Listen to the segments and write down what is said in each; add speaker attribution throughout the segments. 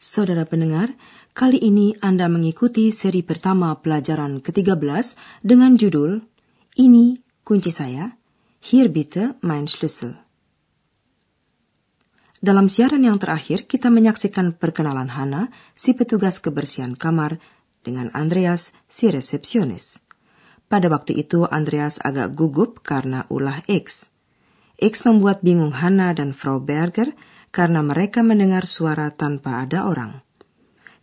Speaker 1: Saudara pendengar, kali ini Anda mengikuti seri pertama pelajaran ke-13 dengan judul Ini kunci saya, Hier bitte mein Schlüssel. Dalam siaran yang terakhir, kita menyaksikan perkenalan Hana, si petugas kebersihan kamar, dengan Andreas, si resepsionis. Pada waktu itu, Andreas agak gugup karena ulah X. X membuat bingung Hana dan Frau Berger karena mereka mendengar suara tanpa ada orang.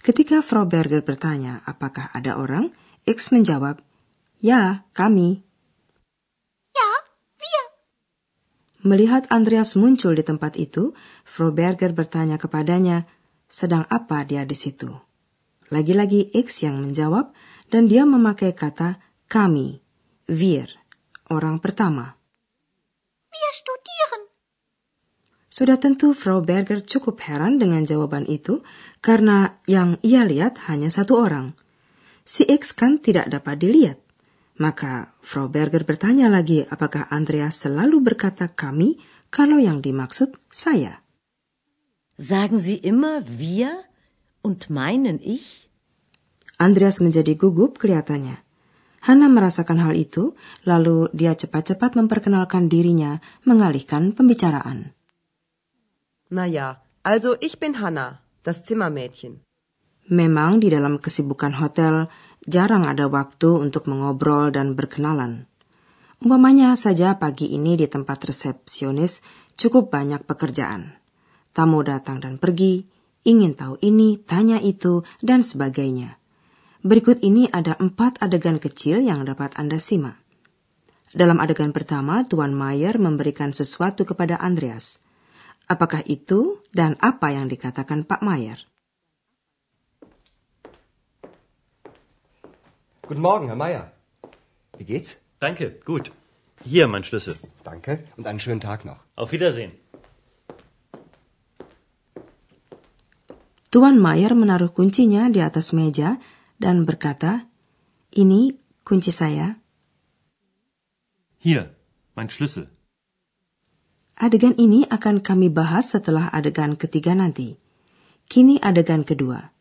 Speaker 1: Ketika Frau Berger bertanya apakah ada orang, X menjawab, Ya, kami.
Speaker 2: Ja, wir.
Speaker 1: Melihat Andreas muncul di tempat itu, Frau Berger bertanya kepadanya, sedang apa dia di situ? Lagi-lagi X yang menjawab, dan dia memakai kata kami, wir, orang pertama.
Speaker 2: Wir studieren.
Speaker 1: Sudah tentu Frau Berger cukup heran dengan jawaban itu karena yang ia lihat hanya satu orang. Si X kan tidak dapat dilihat. Maka Frau Berger bertanya lagi apakah Andreas selalu berkata kami kalau yang dimaksud saya.
Speaker 3: Sagen Sie immer wir und meinen ich?
Speaker 1: Andreas menjadi gugup kelihatannya. Hana merasakan hal itu, lalu dia cepat-cepat memperkenalkan dirinya, mengalihkan pembicaraan.
Speaker 4: Na ja, also ich bin Hanna, das Zimmermädchen.
Speaker 1: Memang di dalam kesibukan hotel jarang ada waktu untuk mengobrol dan berkenalan. Umpamanya saja pagi ini di tempat resepsionis cukup banyak pekerjaan. Tamu datang dan pergi, ingin tahu ini, tanya itu, dan sebagainya. Berikut ini ada empat adegan kecil yang dapat Anda simak. Dalam adegan pertama, Tuan Mayer memberikan sesuatu kepada Andreas. Apakah itu dan apa yang dikatakan Pak Mayer?
Speaker 5: Guten Morgen, Herr Meier. Wie geht's?
Speaker 6: Danke, gut. Hier mein Schlüssel.
Speaker 5: Danke und einen schönen Tag noch.
Speaker 6: Auf Wiedersehen.
Speaker 1: Tuan Mayer menaruh kuncinya di atas meja dan berkata, "Ini kunci saya."
Speaker 6: Hier, mein Schlüssel.
Speaker 1: Adegan ini akan kami bahas setelah adegan ketiga nanti. Kini adegan kedua.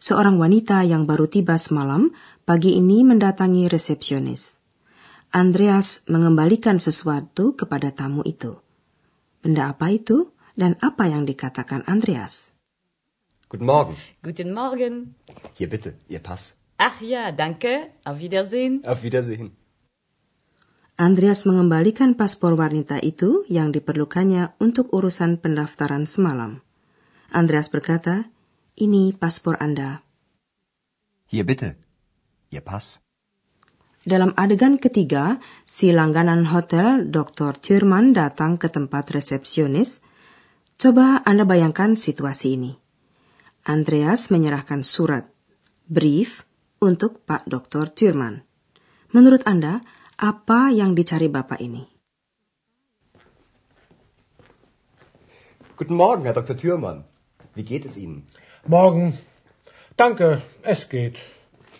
Speaker 1: Seorang wanita yang baru tiba semalam pagi ini mendatangi resepsionis. Andreas mengembalikan sesuatu kepada tamu itu. Benda apa itu dan apa yang dikatakan Andreas?
Speaker 5: Guten Morgen.
Speaker 7: Guten Morgen.
Speaker 5: Hier bitte, Ihr Pass.
Speaker 7: Ach ja, danke. Auf Wiedersehen.
Speaker 5: Auf Wiedersehen.
Speaker 1: Andreas mengembalikan paspor wanita itu yang diperlukannya untuk urusan pendaftaran semalam. Andreas berkata, ini paspor Anda.
Speaker 5: Hier bitte, Ihr Pass.
Speaker 1: Dalam adegan ketiga, si langganan hotel Dr. Thurman datang ke tempat resepsionis. Coba Anda bayangkan situasi ini. Andreas menyerahkan surat, brief, untuk Pak Dr. Thurman. Menurut Anda, apa yang dicari Bapak ini?
Speaker 5: Guten Morgen, Herr Dr. Thürmann. Wie geht es Ihnen?
Speaker 8: Morgen. Danke, es geht.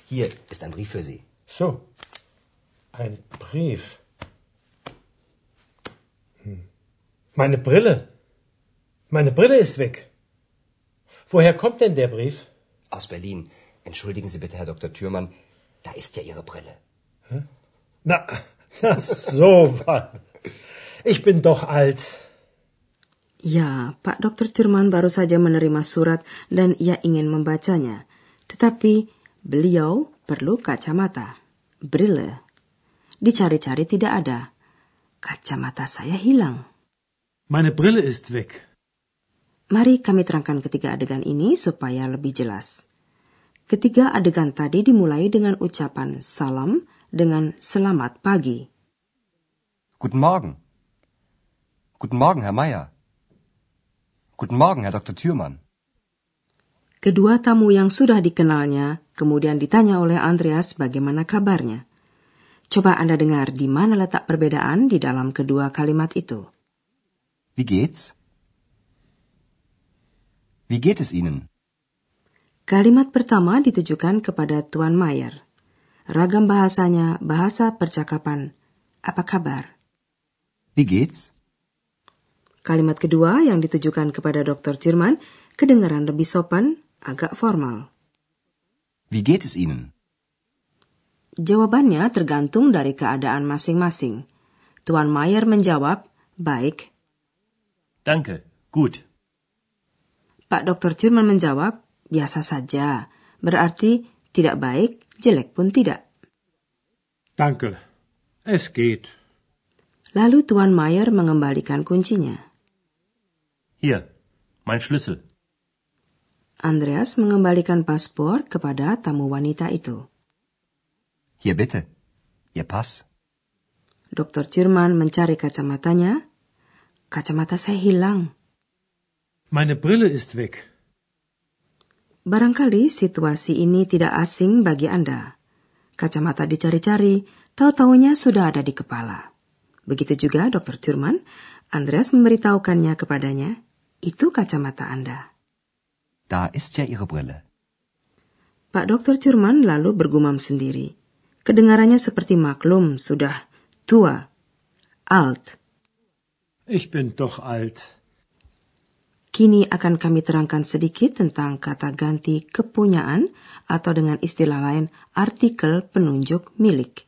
Speaker 5: Hier ist ein Brief für Sie.
Speaker 8: So. Ein Brief. Hm. Meine Brille. Meine Brille ist weg. Woher kommt denn der Brief?
Speaker 5: Aus Berlin. Entschuldigen Sie bitte, Herr Dr. Thürmann. Da ist ja Ihre Brille.
Speaker 8: Hä? Na, na so was. Ich bin doch alt.
Speaker 1: Ya, Pak Dr. Thurman baru saja menerima surat dan ia ingin membacanya. Tetapi beliau perlu kacamata. Brille. Dicari-cari tidak ada. Kacamata saya hilang.
Speaker 8: Meine Brille ist weg.
Speaker 1: Mari kami terangkan ketiga adegan ini supaya lebih jelas. Ketiga adegan tadi dimulai dengan ucapan salam dengan selamat pagi.
Speaker 5: Guten Morgen. Guten Morgen, Herr Meier. Guten Morgen, Herr Dr. Thürmann.
Speaker 1: Kedua tamu yang sudah dikenalnya kemudian ditanya oleh Andreas bagaimana kabarnya. Coba Anda dengar di mana letak perbedaan di dalam kedua kalimat itu.
Speaker 5: Wie geht's? Wie geht es Ihnen?
Speaker 1: Kalimat pertama ditujukan kepada Tuan Mayer. Ragam bahasanya bahasa percakapan. Apa kabar?
Speaker 5: Wie geht's?
Speaker 1: Kalimat kedua yang ditujukan kepada Dr. Jerman kedengaran lebih sopan, agak formal.
Speaker 5: Wie geht es Ihnen?
Speaker 1: Jawabannya tergantung dari keadaan masing-masing. Tuan Mayer menjawab, baik.
Speaker 6: Danke, gut.
Speaker 1: Pak Dr. Jerman menjawab, biasa saja. Berarti tidak baik, jelek pun tidak.
Speaker 8: Danke. Es geht.
Speaker 1: Lalu Tuan Mayer mengembalikan kuncinya.
Speaker 6: Hier, mein Schlüssel.
Speaker 1: Andreas mengembalikan paspor kepada tamu wanita itu.
Speaker 5: Hier bitte. Ihr Pass.
Speaker 1: Dr. Jerman mencari kacamatanya. Kacamata saya hilang.
Speaker 8: Meine Brille ist weg.
Speaker 1: Barangkali situasi ini tidak asing bagi Anda. Kacamata dicari-cari, tahu-taunya sudah ada di kepala. Begitu juga Dr. Thurman, Andreas memberitahukannya kepadanya, itu kacamata Anda.
Speaker 5: Da ist ja Ihre Brille.
Speaker 1: Pak Dr. Thurman lalu bergumam sendiri. Kedengarannya seperti maklum, sudah tua, alt.
Speaker 8: Ich bin doch alt.
Speaker 1: Kini akan kami terangkan sedikit tentang kata ganti kepunyaan atau dengan istilah lain artikel penunjuk milik.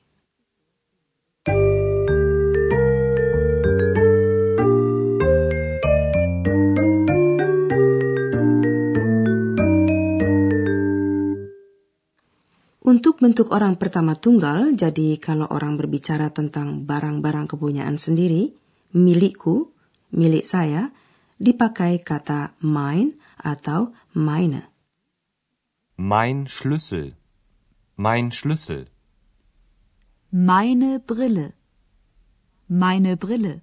Speaker 1: Untuk bentuk orang pertama tunggal, jadi kalau orang berbicara tentang barang-barang kepunyaan sendiri, milikku, milik saya, dipakai kata mein atau meine.
Speaker 9: Mein Schlüssel. Mein Schlüssel.
Speaker 7: Meine Brille. Meine Brille.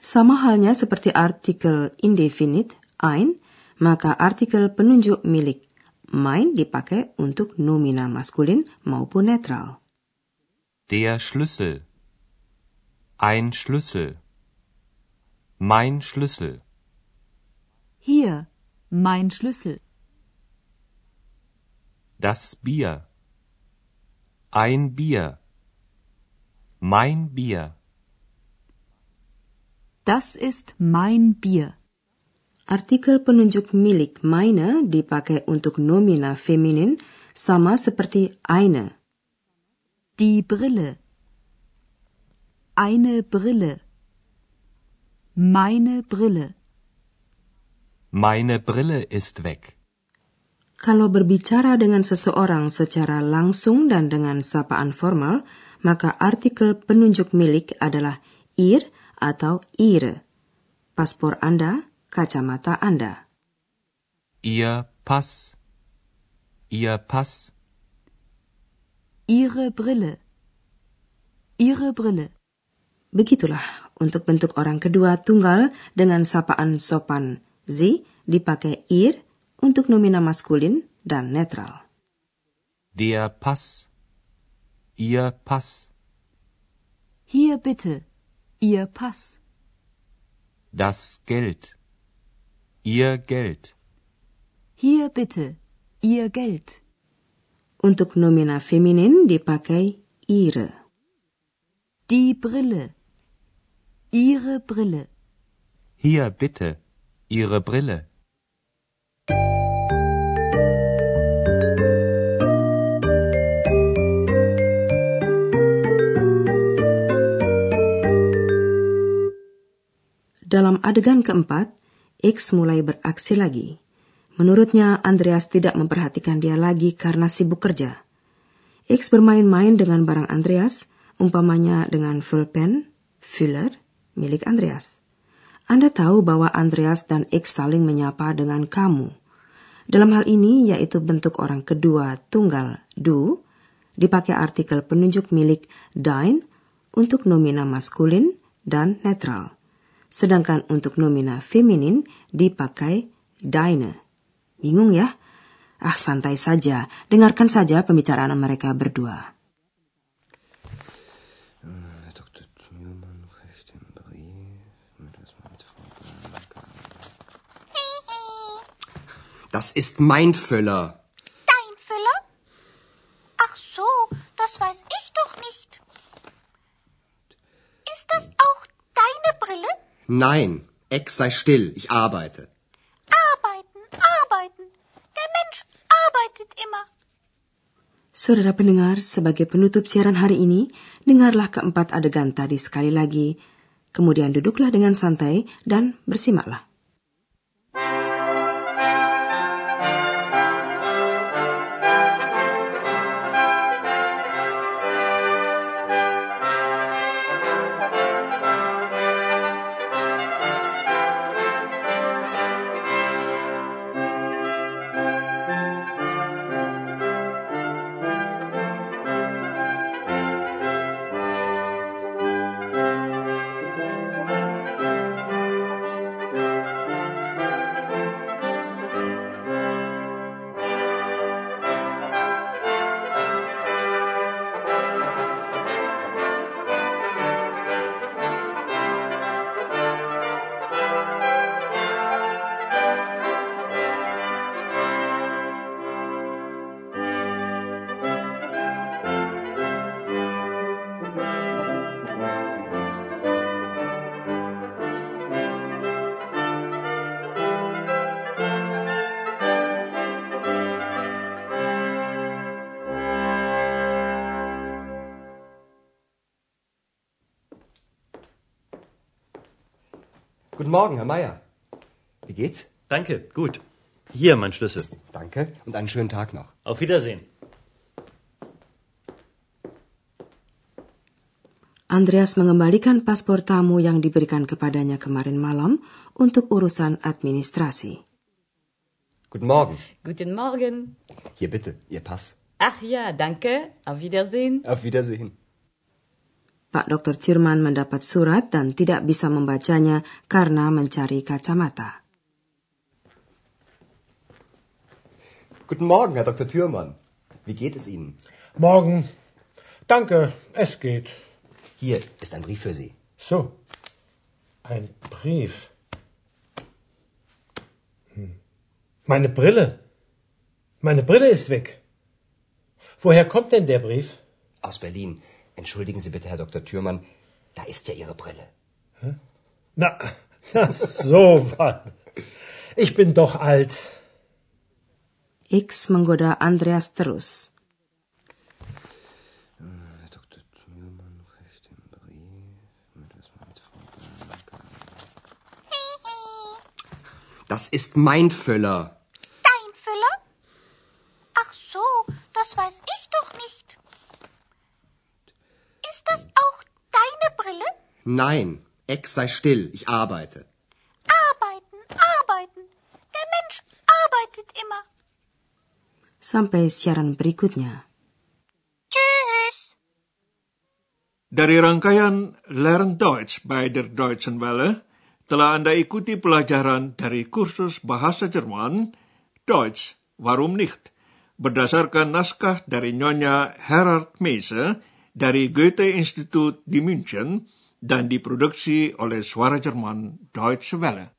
Speaker 1: Sama halnya seperti artikel indefinite, ein, maka artikel penunjuk milik mein dipakai untuk nomina maskulin maupun netral.
Speaker 9: Der Schlüssel. Ein Schlüssel. Mein Schlüssel.
Speaker 7: Hier, mein Schlüssel.
Speaker 9: Das Bier. Ein Bier. Mein Bier.
Speaker 7: Das ist mein Bier.
Speaker 1: Artikel penunjuk milik meine dipakai untuk nomina feminin sama seperti eine.
Speaker 7: Die Brille. Eine Brille. Meine Brille.
Speaker 9: Meine Brille ist weg.
Speaker 1: Kalau berbicara dengan seseorang secara langsung dan dengan sapaan formal, maka artikel penunjuk milik adalah ihr atau ihre. Paspor Anda, kacamata Anda.
Speaker 9: Ihr Pass. Ihr Pass.
Speaker 7: Ihre Brille. Ihre Brille.
Speaker 1: Begitulah untuk bentuk orang kedua tunggal dengan sapaan sopan sie dipakai ihr untuk nomina maskulin dan netral.
Speaker 9: Der Pass. Ihr Pass.
Speaker 7: Hier bitte. Ihr Pass.
Speaker 9: Das Geld. Ihr Geld.
Speaker 7: Hier bitte. Ihr Geld.
Speaker 1: Untuk nomina feminin dipakai ihre.
Speaker 7: Die Brille. Ihre Brille.
Speaker 9: Hier bitte. Ihre Brille.
Speaker 1: Dalam adegan keempat, X mulai beraksi lagi. Menurutnya, Andreas tidak memperhatikan dia lagi karena sibuk kerja. X bermain-main dengan barang Andreas, umpamanya dengan pulpen, filler, milik Andreas. Anda tahu bahwa Andreas dan X saling menyapa dengan kamu. Dalam hal ini, yaitu bentuk orang kedua tunggal du, dipakai artikel penunjuk milik dein untuk nomina maskulin dan netral sedangkan untuk nomina feminin dipakai deine. Bingung ya? Ah, santai saja. Dengarkan saja pembicaraan mereka berdua.
Speaker 10: Das ist mein Füller.
Speaker 2: Dein Füller? Ach so, das weiß ich doch nicht. Ist das auch deine Brille?
Speaker 10: Nein, Eck sei still, ich arbeite.
Speaker 2: Arbeiten, arbeiten. Der Mensch arbeitet immer.
Speaker 1: Saudara pendengar, sebagai penutup siaran hari ini, dengarlah keempat adegan tadi sekali lagi. Kemudian duduklah dengan santai dan bersimaklah.
Speaker 10: Guten Morgen, Herr Meier. Wie geht's?
Speaker 6: Danke, gut. Hier mein Schlüssel.
Speaker 10: Danke und einen schönen Tag noch.
Speaker 6: Auf Wiedersehen.
Speaker 1: Andreas mengembalikan paspor tamu yang diberikan kepadanya kemarin malam untuk urusan administrasi.
Speaker 10: Guten Morgen.
Speaker 11: Guten Morgen.
Speaker 10: Hier bitte, Ihr Pass.
Speaker 11: Ach ja, danke. Auf Wiedersehen.
Speaker 10: Auf Wiedersehen.
Speaker 1: Pak Dr. Thurman mendapat surat dan tidak bisa membacanya karena mencari kacamata.
Speaker 10: Guten Morgen, Herr Dr. Thürmann. Wie geht es Ihnen?
Speaker 8: Morgen. Danke, es geht.
Speaker 10: Hier ist ein Brief für Sie.
Speaker 8: So. Ein Brief. Hm. Meine Brille. Meine Brille ist weg. Woher kommt denn der Brief?
Speaker 10: Aus Berlin. Entschuldigen Sie bitte, Herr Dr. Thürmann. Da ist ja Ihre Brille.
Speaker 8: Na, na so was. Ich bin doch alt.
Speaker 1: X menggoda Andreas terus.
Speaker 10: Herr Dr. Thürmann reicht den Brief. Mit was war mit Frau Blanca? Das ist mein Füller. Nein, Eck sei still, ich arbeite.
Speaker 2: Arbeiten, arbeiten. Der Mensch arbeitet immer.
Speaker 1: Sampai siaran berikutnya.
Speaker 2: Tschüss.
Speaker 12: Dari rangkaian Learn Deutsch by der Deutschen Welle, telah Anda ikuti pelajaran dari kursus bahasa Jerman, Deutsch, warum nicht, berdasarkan naskah dari Nyonya Herard Meise dari Goethe Institut di München dan diproduksi oleh Suara Jerman Deutsche Welle.